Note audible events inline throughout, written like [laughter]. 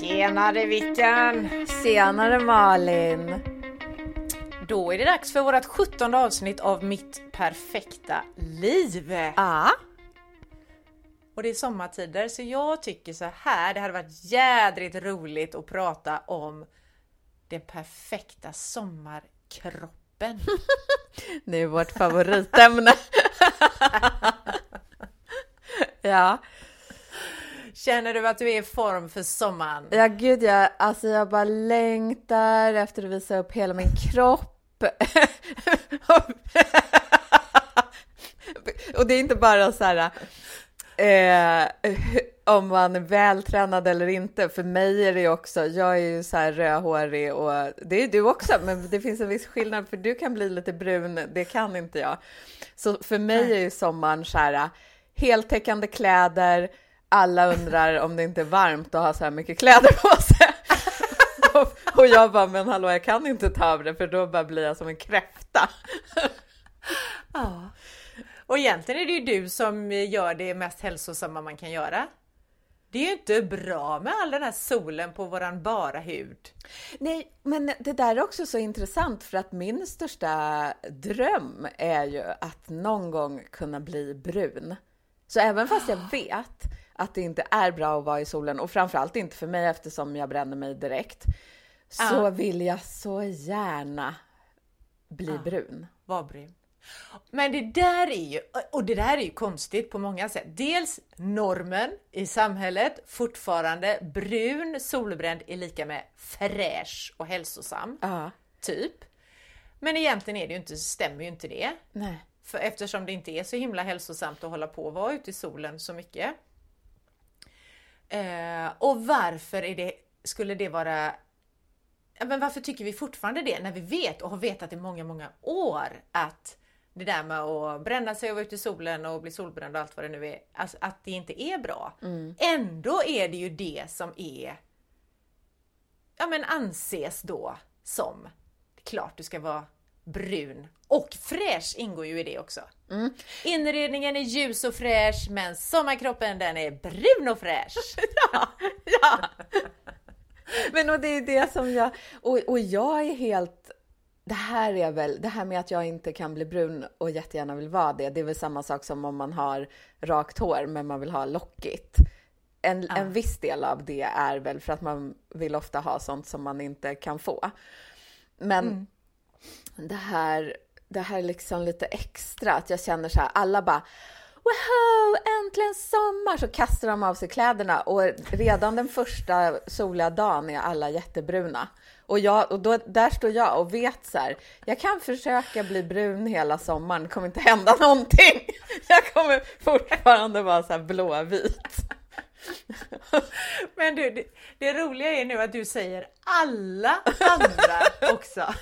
Tjenare Vickan! Senare Malin! Då är det dags för vårt sjuttonde avsnitt av Mitt perfekta liv! Ja. Och det är sommartider så jag tycker så här, det hade varit jädrigt roligt att prata om den perfekta sommarkroppen. [laughs] Det är vårt favoritämne. [laughs] ja. Känner du att du är i form för sommaren? Ja, gud ja. Alltså jag bara längtar efter att visa upp hela min kropp. [laughs] Och det är inte bara så här eh, om man är vältränad eller inte. För mig är det ju också, jag är ju så här rödhårig och det är du också, men det finns en viss skillnad för du kan bli lite brun, det kan inte jag. Så för mig är ju sommaren så här heltäckande kläder, alla undrar om det inte är varmt att ha så här mycket kläder på sig. [laughs] och jag bara, men hallå, jag kan inte ta av det för då bara blir jag som en kräfta. Ja. Och egentligen är det ju du som gör det mest hälsosamma man kan göra. Det är ju inte bra med all den här solen på våran bara hud. Nej, men det där är också så intressant för att min största dröm är ju att någon gång kunna bli brun. Så även fast jag [gasps] vet att det inte är bra att vara i solen och framförallt inte för mig eftersom jag bränner mig direkt så Ja. vill jag så gärna bli Ja. brun. Var brun. Men det där är ju, och det där är ju konstigt på många sätt. Dels normen i samhället, fortfarande brun solbränd är lika med fräsch och hälsosam, Ja, typ. Men egentligen är det ju inte, stämmer ju inte det. nej. För eftersom det inte är så himla hälsosamt att hålla på och vara ute i solen så mycket. Eh, och varför är det, skulle det vara... Men varför tycker vi fortfarande det när vi vet och har vetat i många, många år att det där med att bränna sig och vara ute i solen och bli solbränd och allt vad det nu är, alltså att det inte är bra. Ändå är det ju det som är, ja men anses då som, klart du ska vara brun och fräsch ingår ju i det också. Inredningen är ljus och fräsch men sommarkroppen den är brun och fräsch. [laughs] Ja! Men och det är det som jag... Och, och jag är helt... Det här är väl, det här med att jag inte kan bli brun och jättegärna vill vara det, det är väl samma sak som om man har rakt hår men man vill ha lockigt. En, en viss del av det är väl för att man vill ofta ha sånt som man inte kan få. Men det här, det här är liksom lite extra, att jag känner så här, alla bara Wow, äntligen sommar! Så kastar de av sig kläderna och redan den första soliga dagen är alla jättebruna. Och, jag, och då, där står jag och vet så här, jag kan försöka bli brun hela sommaren, det kommer inte hända någonting. [laughs] Jag kommer fortfarande vara så här blåvit. Men du, det, det roliga är nu att du säger alla andra också. [laughs]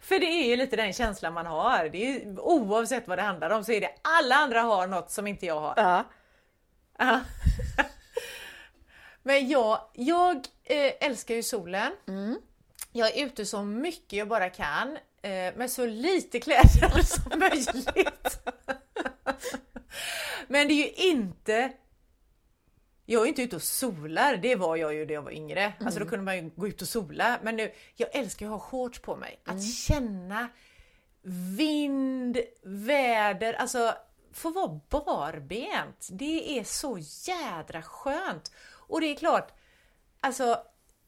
För det är ju lite den känslan man har. Det är, oavsett vad det handlar om så är det alla andra har något som inte jag har. Ja. Ja. Men jag, jag älskar ju solen. Jag är ute så mycket jag bara kan eh, med så lite kläder [laughs] som möjligt. Men det är ju inte jag är inte ute och solar, det var jag ju när jag var yngre. Alltså då kunde man ju gå ut och sola. Men nu, jag älskar att ha shorts på mig. Att känna vind, väder, alltså få vara barbent. Det är så jädra skönt. Och det är klart, alltså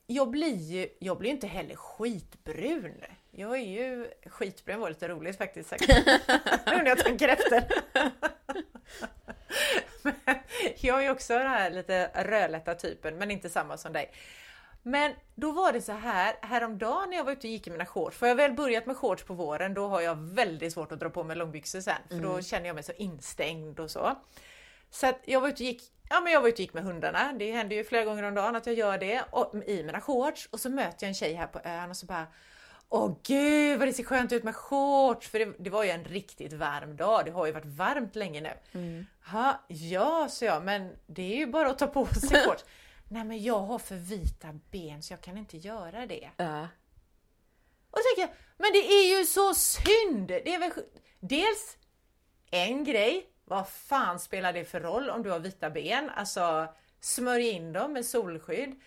jag blir ju jag blir inte heller skitbrun. Jag är ju skitbrun var lite roligt faktiskt sagt. [laughs] nu när jag tänker efter. Men jag är också den här lite rödlätta typen, men inte samma som dig. Men då var det så här, häromdagen när jag var ute och gick i mina shorts, för jag har väl börjat med shorts på våren, då har jag väldigt svårt att dra på mig långbyxor sen, för då känner jag mig så instängd och så. Så att jag var ute och gick, ja men jag var ute och gick med hundarna, det händer ju flera gånger om dagen att jag gör det, och, i mina shorts, och så möter jag en tjej här på ön och så bara Åh gud vad det ser skönt ut med shorts! För det, det var ju en riktigt varm dag. Det har ju varit varmt länge nu. Ha, ja, så jag, men det är ju bara att ta på sig [laughs] shorts. Nej men jag har för vita ben så jag kan inte göra det. Ja. Och så tänker jag, men det är ju så synd! Det är väl, dels en grej, vad fan spelar det för roll om du har vita ben? Alltså smörj in dem med solskydd.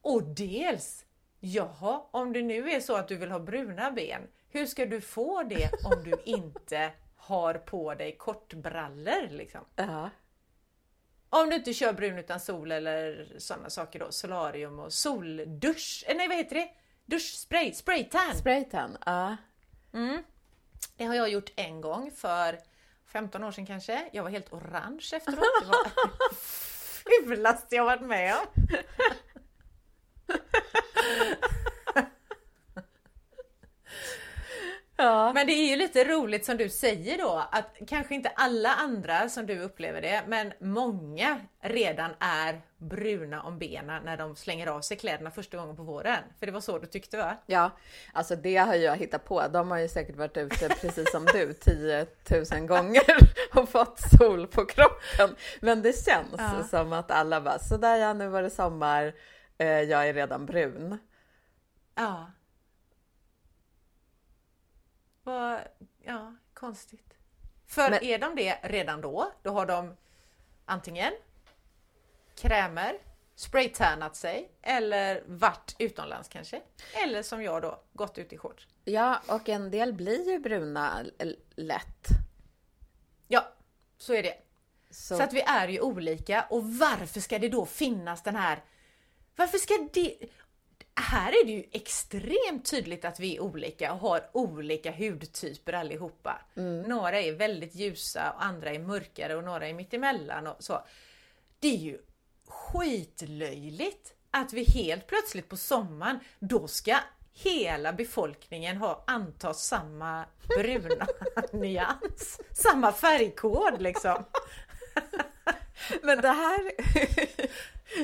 Och dels, jaha, om det nu är så att du vill ha bruna ben, hur ska du få det om du [laughs] inte har på dig kortbrallor liksom? Ja. Om du inte kör brun utan sol eller sådana saker då, solarium och soldusch, eh, nej vad heter det? Duschspray, spraytan! Spraytan, ja. Mm. Det har jag gjort en gång för 15 år sedan kanske. Jag var helt orange efteråt. Det var [laughs] fulaste jag varit med om. [laughs] Ja. Men det är ju lite roligt som du säger då att kanske inte alla andra som du upplever det, men många redan är bruna om benen när de slänger av sig kläderna första gången på våren. För det var så du tyckte va? Ja, alltså det har jag hittat på. De har ju säkert varit ute precis som du [laughs] 10 000 gånger [laughs] och fått sol på kroppen. Men det känns Ja. som att alla bara sådär ja, nu var det sommar. Eh, jag är redan brun. Ja. Vad, ja, konstigt. För Men- är de det redan då, då har de antingen krämer, spraytannat sig eller varit utomlands kanske. Eller som jag då, gått ut i shorts. Ja, och en del blir ju bruna lätt. Ja, så är det. Så, Så att vi är ju olika och varför ska det då finnas den här... Varför ska det... Här är det ju extremt tydligt att vi är olika och har olika hudtyper allihopa. Några är väldigt ljusa och andra är mörkare och några är mittemellan och så. Det är ju skitlöjligt att vi helt plötsligt på sommaren, då ska hela befolkningen ha anta samma bruna [laughs] nyans. Samma färgkod liksom. [laughs] Men det här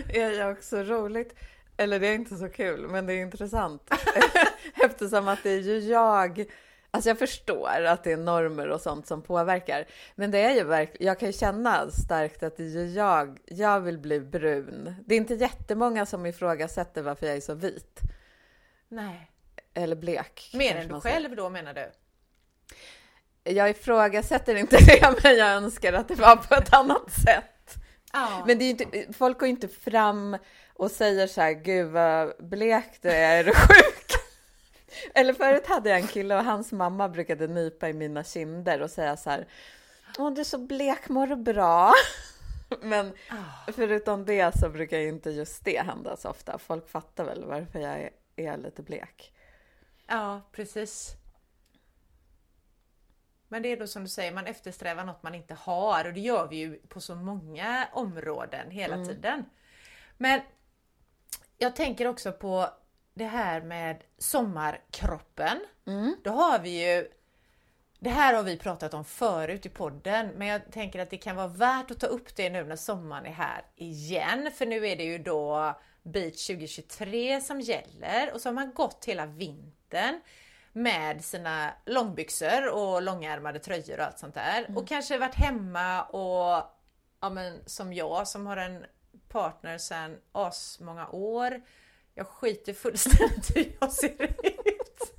[laughs] är ju också roligt. Eller det är inte så kul, men det är intressant. [laughs] Eftersom att det är ju jag. Alltså jag förstår att det är normer och sånt som påverkar. Men det är ju verkligen, jag kan ju känna starkt att det är ju jag. Jag vill bli brun. Det är inte jättemånga som ifrågasätter varför jag är så vit. Nej. Eller blek. Mer än du själv då menar du? Jag ifrågasätter inte [laughs] det, men jag önskar att det var på ett annat sätt. Ja. Men det är inte, folk går ju inte fram och säger så här, gud vad blek du är, är du sjuk? [laughs] Eller förut hade jag en kille och hans mamma brukade nypa i mina kinder och säga så här, åh du är så blek, mår du bra? [laughs] Men Ah. förutom det så brukar ju inte just det hända så ofta. Folk fattar väl varför jag är, lite blek. ja, precis. Men det är då som du säger, man eftersträvar något man inte har och det gör vi ju på så många områden hela tiden. Men jag tänker också på det här med sommarkroppen. Då har vi ju det här har vi pratat om förut i podden, men jag tänker att det kan vara värt att ta upp det nu när sommaren är här igen. För nu är det ju då Beach 2023 som gäller och så har man gått hela vintern med sina långbyxor och långärmade tröjor och allt sånt där. Och kanske varit hemma och, ja men som jag som har en partner sedan asmånga år. Jag skiter fullständigt i hur jag ser ut.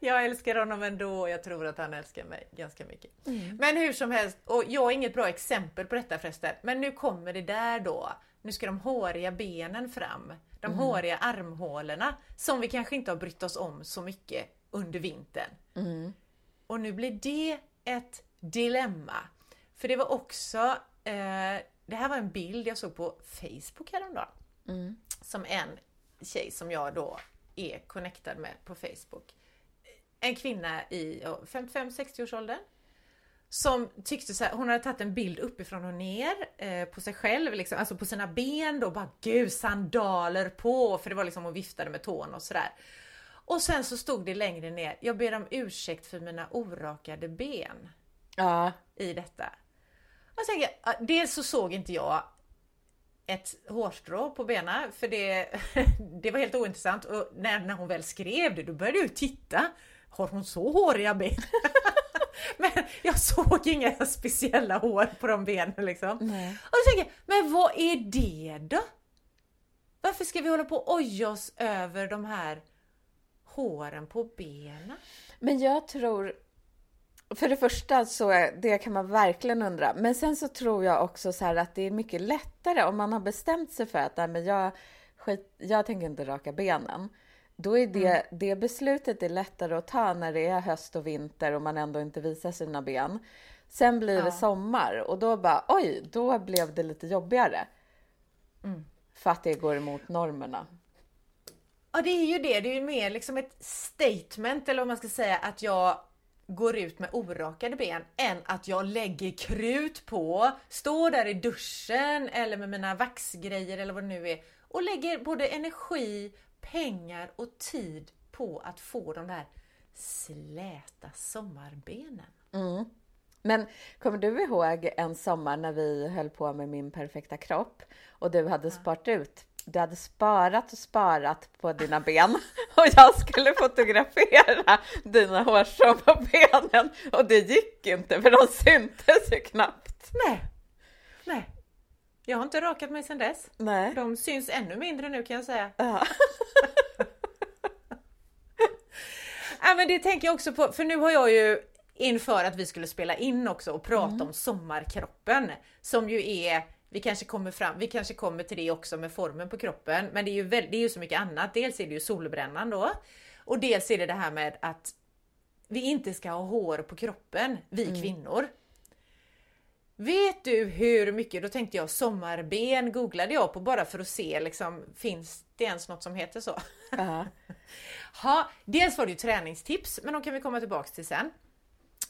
Jag älskar honom ändå och jag tror att han älskar mig ganska mycket. Men hur som helst, och jag är inget bra exempel på detta förresten, men nu kommer det där då. Nu ska de håriga benen fram. De håriga armhålorna som vi kanske inte har brytt oss om så mycket under vintern. Och nu blir det ett dilemma. För det var också, eh, det här var en bild jag såg på Facebook häromdagen. Som en tjej som jag då är connectad med på Facebook. En kvinna i ja, 55-60 års åldern. Som tyckte så här, hon hade tagit en bild uppifrån och ner eh, på sig själv, liksom, alltså på sina ben då, bara gud sandaler på, för det var liksom hon viftade med tån och sådär. Och sen så stod det längre ner, jag ber om ursäkt för mina orakade ben Ja, i detta. Tänker jag, ja, dels så såg inte jag ett hårstrå på benen för det, [laughs] det var helt ointressant och när, när hon väl skrev det då började jag titta. Har hon så håriga ben? [laughs] men jag såg inga speciella hår på de benen liksom. Nej. Och då tänker jag, men vad är det då? Varför ska vi hålla på och oja oss över de här håren på benen? Men jag tror, för det första så det kan man verkligen undra. Men sen så tror jag också så att det är mycket lättare om man har bestämt sig för att nej, men jag, skit, jag tänker inte raka benen. Då är det, mm. det beslutet är lättare att ta när det är höst och vinter och man ändå inte visar sina ben. Sen blir ja. det sommar och då bara oj, då blev det lite jobbigare. Mm. För att det går emot normerna. Ja, det är ju det. Det är ju mer liksom ett statement eller vad man ska säga att jag går ut med orakade ben än att jag lägger krut på, står där i duschen eller med mina vaxgrejer eller vad det nu är och lägger både energi, pengar och tid på att få de där släta sommarbenen. Mm. Men kommer du ihåg en sommar när vi höll på med min perfekta kropp och du hade sparat ut du hade sparat och sparat på dina ben [laughs] och jag skulle fotografera dina hårstrån på benen och det gick inte för de syntes ju knappt. Nej, nej. Jag har inte rakat mig sedan dess. Nej. De syns ännu mindre nu kan jag säga. Ja. [laughs] ja men det tänker jag också på, för nu har jag ju inför att vi skulle spela in också och prata mm. om sommarkroppen som ju är vi kanske kommer fram, vi kanske kommer till det också med formen på kroppen, men det är ju, väldigt, det är ju så mycket annat. Dels är det ju solbrännan då och dels är det det här med att vi inte ska ha hår på kroppen, vi mm. kvinnor. Vet du hur mycket, då tänkte jag sommarben googlade jag på bara för att se liksom, finns det ens något som heter så? Uh -huh. ha, dels var det ju träningstips, men de kan vi komma tillbaks till sen.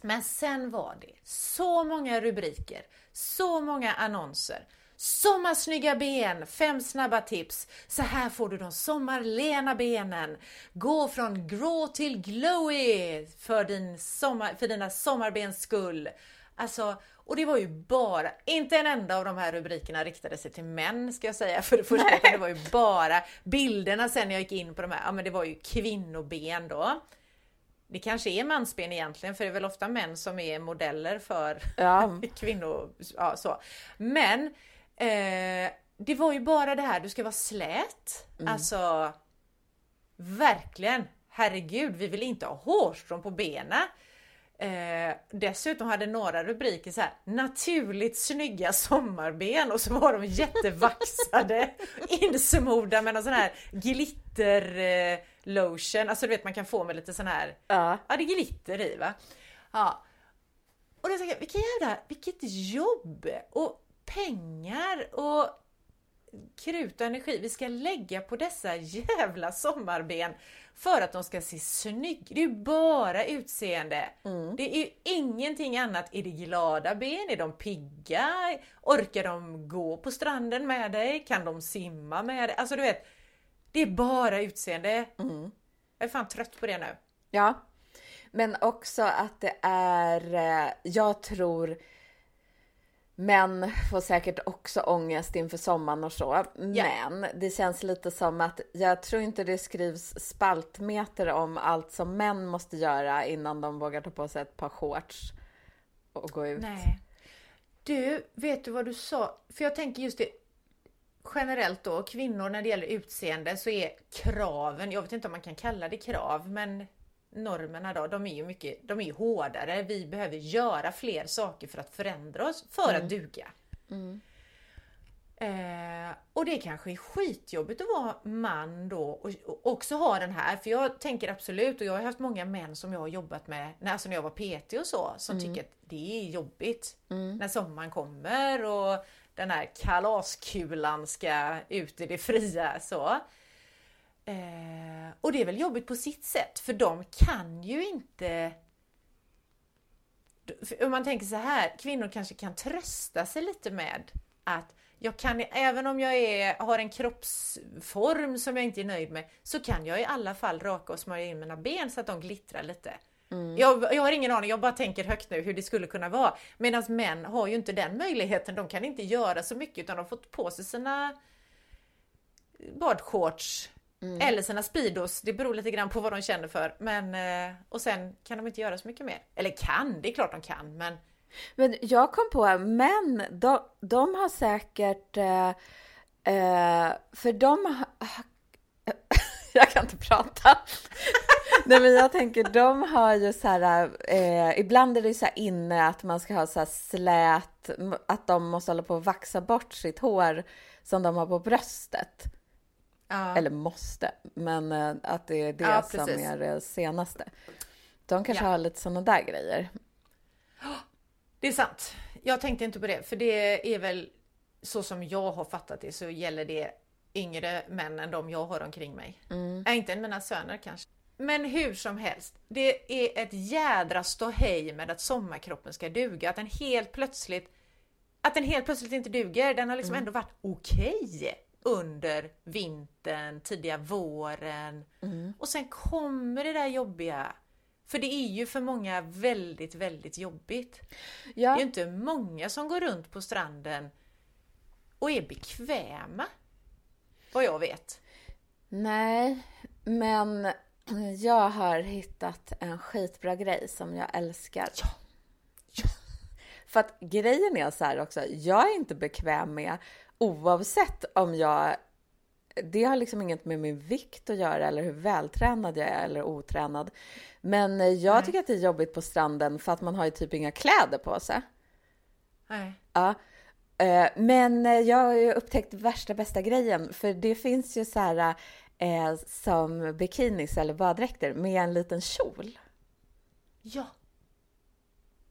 Men sen var det så många rubriker, så många annonser. Sommarsnygga ben, fem snabba tips. Så här får du de sommarlena benen. Gå från grå till glowy för, din sommar, för dina sommarbens skull. Alltså, och det var ju bara, inte en enda av de här rubrikerna riktade sig till män ska jag säga för det första. Det var ju bara bilderna sen jag gick in på de här, ja men det var ju kvinnoben då det kanske är mansben egentligen, för det är väl ofta män som är modeller för ja. [laughs] kvinnor. Ja, så. Men eh, det var ju bara det här, du ska vara slät. Mm. Alltså, verkligen. Herregud, vi vill inte ha hårstrån på benen. Eh, dessutom hade några rubriker så här naturligt snygga sommarben och så var de jättevaxade [laughs] insmorda med någon sån här glitter eh, lotion, alltså du vet man kan få med lite sån här, ja, ja det är glitter i va. Ja. Och det är vilket jävla, vilket jobb och pengar och krut och energi vi ska lägga på dessa jävla sommarben för att de ska se snygga Det är ju bara utseende. Mm. Det är ju ingenting annat. Är det glada ben? Är de pigga? Orkar de gå på stranden med dig? Kan de simma med dig? Alltså du vet, det är bara utseende. Mm. Jag är fan trött på det nu. Ja, men också att det är, eh, jag tror Män får säkert också ångest inför sommaren och så. Yeah. Men det känns lite som att jag tror inte det skrivs spaltmeter om allt som män måste göra innan de vågar ta på sig ett par shorts och gå ut. Nej. Du, vet du vad du sa? För jag tänker just det generellt då, kvinnor när det gäller utseende så är kraven, jag vet inte om man kan kalla det krav, men normerna då, de är ju mycket, de är hårdare. Vi behöver göra fler saker för att förändra oss, för mm. att duga. Mm. Eh, och det kanske är skitjobbigt att vara man då och, och, också ha den här, för jag tänker absolut, och jag har haft många män som jag har jobbat med, när, alltså när jag var PT och så, som mm. tycker att det är jobbigt mm. när sommaren kommer och den här kalaskulan ska ut i det fria så. Eh, och det är väl jobbigt på sitt sätt för de kan ju inte om man tänker så här, kvinnor kanske kan trösta sig lite med att jag kan, även om jag är, har en kroppsform som jag inte är nöjd med, så kan jag i alla fall raka och smörja in mina ben så att de glittrar lite. Mm. Jag, jag, har ingen aning, jag bara tänker högt nu hur det skulle kunna vara. Medan män har ju inte den möjligheten, de kan inte göra så mycket utan de har fått på sig sina badshorts Mm. Eller sina Speedos, det beror lite grann på vad de känner för. Men, eh, och sen kan de inte göra så mycket mer. Eller kan, det är klart de kan men... Men jag kom på, män, de, de har säkert... Eh, eh, för de [laughs] jag kan inte prata. [laughs] Nej men jag tänker, de har ju så här, eh, ibland är det så här inne att man ska ha så här slät, att de måste hålla på att vaxa bort sitt hår som de har på bröstet. Ja. Eller måste, men eh, att det är det Ja, som är det senaste. De kanske Ja. har lite sådana där grejer. [gasps] Det är sant. Jag tänkte inte på det, för det är väl så som jag har fattat det så gäller det yngre män än de jag har omkring mig. Äh, inte än mina söner kanske. Men hur som helst, det är ett jädra ståhej med att sommarkroppen ska duga. Att den helt plötsligt att den helt plötsligt inte duger. Den har liksom ändå varit okej under vintern, tidiga våren. Och sen kommer det där jobbiga. För det är ju för många väldigt, väldigt jobbigt. Det är Ja, ju inte många som går runt på stranden och är bekväma. Vad jag vet. nej, men jag har hittat en skitbra grej som jag älskar. Ja. För att grejen är så här också, jag är inte bekväm med oavsett om jag det har liksom inget med min vikt att göra eller hur vältränad jag är eller otränad. Men eh, jag Nej. tycker att det är jobbigt på stranden för att man har ju typ inga kläder på sig. Nej. Ja. Eh, Men eh, jag har ju upptäckt värsta bästa grejen, för det finns ju så här eh, som bikinis eller baddräkter med en liten kjol. Ja.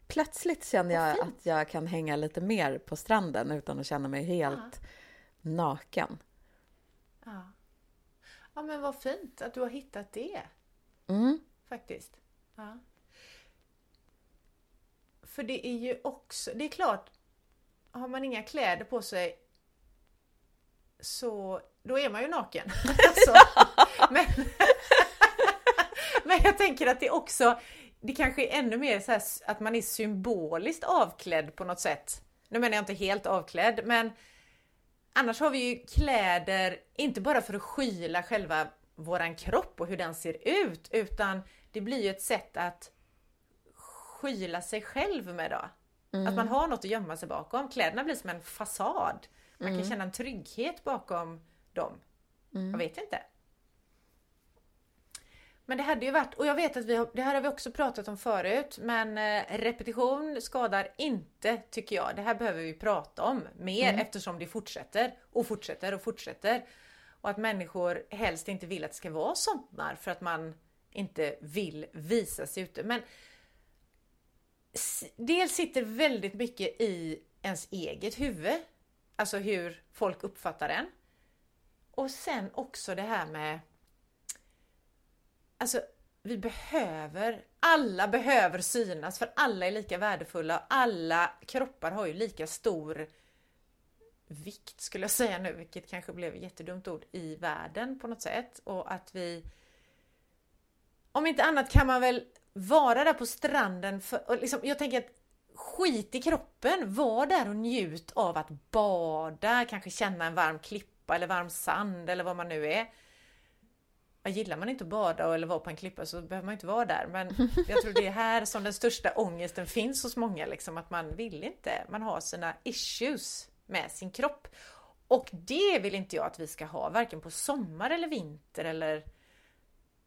Plötsligt känner jag att jag kan hänga lite mer på stranden utan att känna mig helt naken. ja. Ja men vad fint att du har hittat det. Mm. Faktiskt. Ja. För det är ju också, det är klart, har man inga kläder på sig så då är man ju naken. [laughs] alltså, men, [laughs] men jag tänker att det också, det kanske är ännu mer så här att man är symboliskt avklädd på något sätt. Nu menar jag inte helt avklädd, men annars har vi ju kläder, inte bara för att skyla själva våran kropp och hur den ser ut, utan det blir ju ett sätt att skyla sig själv med då. Att man har något att gömma sig bakom. Kläderna blir som en fasad. Man kan känna en trygghet bakom dem. Jag vet inte. Men det hade ju varit, och jag vet att vi har, det här har vi också pratat om förut, men eh, repetition skadar inte tycker jag. Det här behöver vi prata om mer eftersom det fortsätter och fortsätter och fortsätter. Och att människor helst inte vill att det ska vara sommar för att man inte vill visa sig ute. Men dels sitter väldigt mycket i ens eget huvud. Alltså hur folk uppfattar en. Och sen också det här med Alltså, vi behöver, alla behöver synas för alla är lika värdefulla. Alla kroppar har ju lika stor vikt skulle jag säga nu, vilket kanske blev ett jättedumt ord, i världen på något sätt. Och att vi... Om inte annat kan man väl vara där på stranden för... Och liksom, jag tänker att skit i kroppen, var där och njut av att bada, kanske känna en varm klippa eller varm sand eller vad man nu är. Gillar man inte att bada eller vara på en klippa så behöver man inte vara där. Men jag tror det är här som den största ångesten finns hos många. Liksom, att man vill inte, man har sina issues med sin kropp. Och det vill inte jag att vi ska ha, varken på sommar eller vinter eller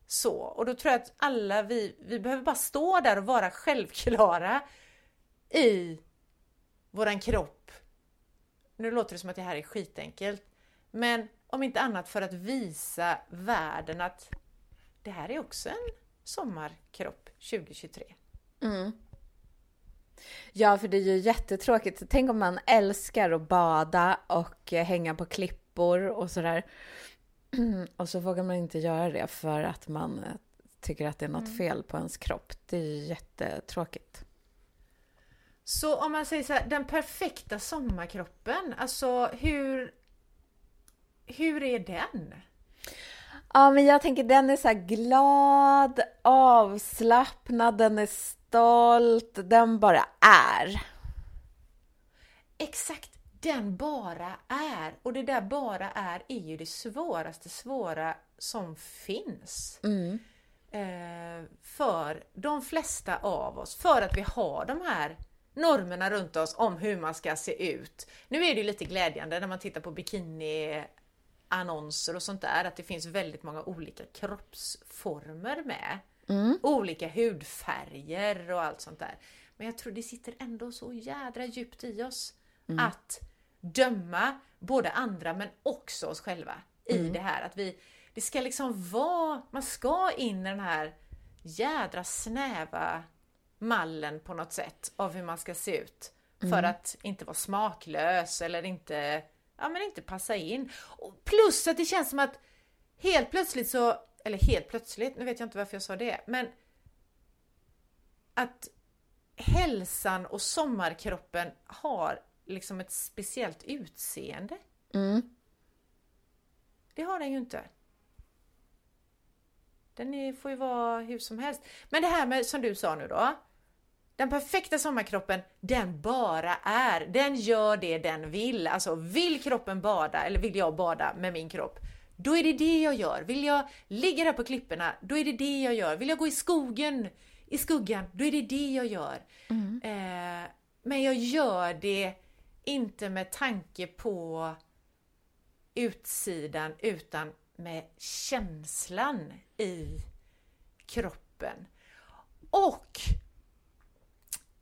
så. Och då tror jag att alla vi, vi behöver bara stå där och vara självklara i våran kropp. Nu låter det som att det här är skitenkelt. Men om inte annat för att visa världen att det här är också en sommarkropp 2023. Ja, för det är ju jättetråkigt. Tänk om man älskar att bada och eh, hänga på klippor och sådär. [clears throat] Och så vågar man inte göra det för att man eh, tycker att det är något fel på ens kropp. Det är ju jättetråkigt. Så om man säger så här, den perfekta sommarkroppen, alltså hur, hur är den? Ja, men jag tänker den är så här glad, avslappnad, den är stolt, den bara är. Exakt, den bara är. Och det där bara är är ju det svåraste svåra som finns. Eh, för de flesta av oss, för att vi har de här normerna runt oss om hur man ska se ut. Nu är det ju lite glädjande när man tittar på bikini annonser och sånt där att det finns väldigt många olika kroppsformer med. Mm. Olika hudfärger och allt sånt där. Men jag tror det sitter ändå så jädra djupt i oss Mm. att döma både andra men också oss själva i Mm. det här. Att vi, det ska liksom vara, man ska in i den här jädra snäva mallen på något sätt av hur man ska se ut. Mm. För att inte vara smaklös eller inte, ja men inte passa in. Och plus att det känns som att helt plötsligt så, eller helt plötsligt, nu vet jag inte varför jag sa det, men att hälsan och sommarkroppen har liksom ett speciellt utseende. Mm. Det har den ju inte. Den får ju vara hur som helst. Men det här med, som du sa nu då. Den perfekta sommarkroppen, den bara är. Den gör det den vill. Alltså vill kroppen bada, eller vill jag bada med min kropp, då är det det jag gör. Vill jag ligga där på klipporna, då är det det jag gör. Vill jag gå i skogen, i skuggan, då är det det jag gör. Eh, men jag gör det inte med tanke på utsidan utan med känslan i kroppen. Och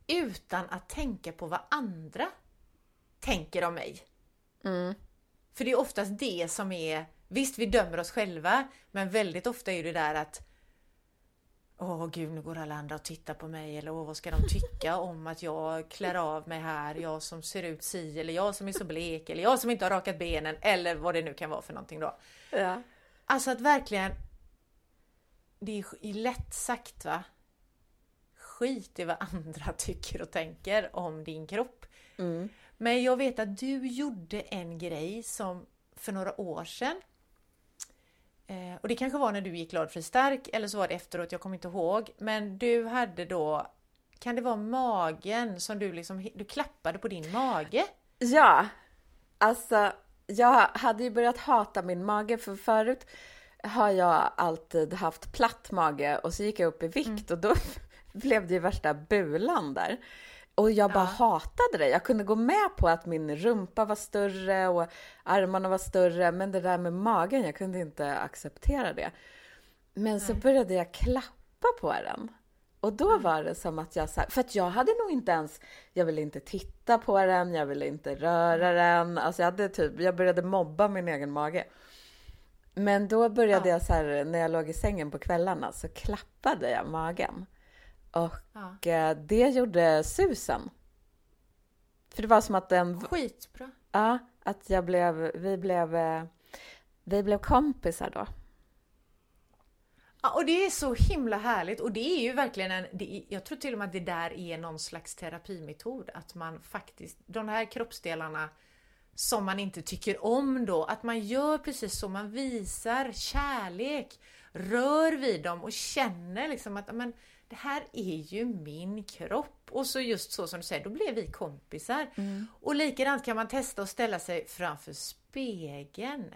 utan att tänka på vad andra tänker om mig. Mm. För det är oftast det som är, visst vi dömer oss själva, men väldigt ofta är det där att Åh gud, nu går alla andra och tittar på mig eller åh, vad ska de tycka om att jag klär av mig här, jag som ser ut si eller jag som är så blek eller jag som inte har rakat benen eller vad det nu kan vara för någonting då. Ja. Alltså att verkligen Det är lätt sagt va? Skit i vad [laughs] andra tycker och tänker om din kropp. Mm. Men jag vet att du gjorde en grej som för några år sedan eh, och det kanske var när du gick glad fri stark eller så var det efteråt, jag kommer inte ihåg. Men du hade då, kan det vara magen som du liksom, du klappade på din mage? Ja, alltså jag hade ju börjat hata min mage för förut har jag alltid haft platt mage och så gick jag upp i vikt och då blev det ju värsta bulan där. Och jag bara Ja. hatade det. Jag kunde gå med på att min rumpa var större och armarna var större, men det där med magen, jag kunde inte acceptera det. Men så började jag klappa på den. Och då var det som att jag, här, för att jag hade nog inte ens, jag ville inte titta på den, jag ville inte röra den. Alltså jag hade typ, jag började mobba min egen mage. Men då började Ja. jag så här, när jag låg i sängen på kvällarna så klappade jag magen. Och Ja. eh, det gjorde susen. För det var som att den, Skitbra! ja, att jag blev, vi blev, eh, vi blev kompisar då. Ja, och det är så himla härligt och det är ju verkligen en, är, jag tror till och med att det där är någon slags terapimetod, att man faktiskt, de här kroppsdelarna som man inte tycker om då, att man gör precis så, man visar kärlek, rör vid dem och känner liksom att men, det här är ju min kropp. Och så just så som du säger, då blev vi kompisar. Och likadant kan man testa att ställa sig framför spegeln.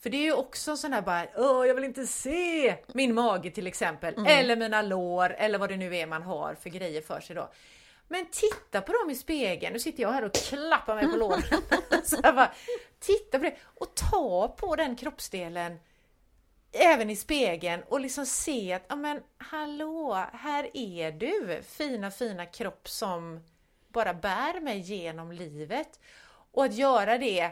För det är ju också en sån här bara, åh jag vill inte se min mage till exempel, eller mina lår, eller vad det nu är man har för grejer för sig då. Men titta på dem i spegeln, nu sitter jag här och klappar mig på låren. [laughs] Så jag bara, titta på det och ta på den kroppsdelen även i spegeln och liksom se att, ja men hallå, här är du, fina fina kropp som bara bär mig genom livet. Och att göra det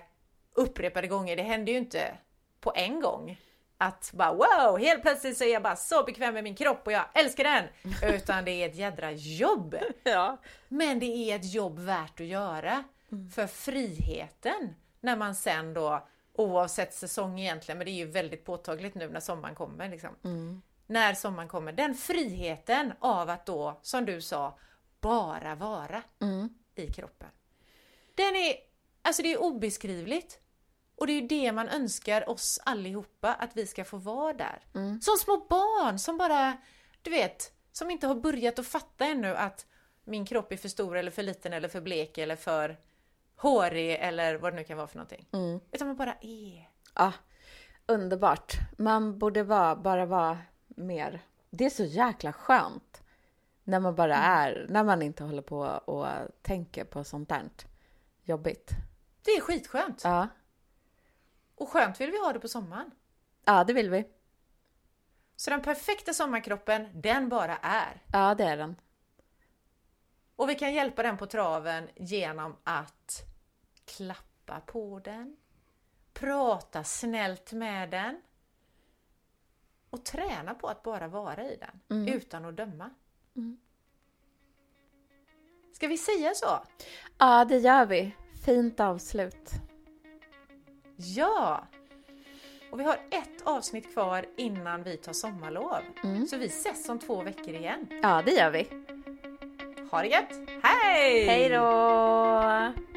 upprepade gånger, det händer ju inte på en gång. Att bara wow, helt plötsligt så är jag bara så bekväm med min kropp och jag älskar den! [laughs] Utan det är ett jädra jobb. Ja. Men det är ett jobb värt att göra för friheten när man sen då, oavsett säsong egentligen, men det är ju väldigt påtagligt nu när sommaren kommer. Liksom. När sommaren kommer, den friheten av att då, som du sa, bara vara i kroppen. Den är, alltså det är obeskrivligt. Och det är ju det man önskar oss allihopa, att vi ska få vara där. Som små barn som bara, du vet, som inte har börjat att fatta ännu att min kropp är för stor eller för liten eller för blek eller för hårig eller vad det nu kan vara för någonting. Utan man bara är. Ja, underbart. Man borde vara, bara vara mer. Det är så jäkla skönt när man bara är, när man inte håller på och tänker på sånt där jobbigt. Det är skitskönt. Ja, Och skönt vill vi ha det på sommaren. Ja, det vill vi. Så den perfekta sommarkroppen, den bara är. Ja, det är den. Och vi kan hjälpa den på traven genom att klappa på den, prata snällt med den och träna på att bara vara i den utan att döma. Ska vi säga så? Ja, det gör vi. Fint avslut. Ja! Och vi har ett avsnitt kvar innan vi tar sommarlov. Så vi ses om två veckor igen. Ja, det gör vi. Ha det gött! Hej! Hej då!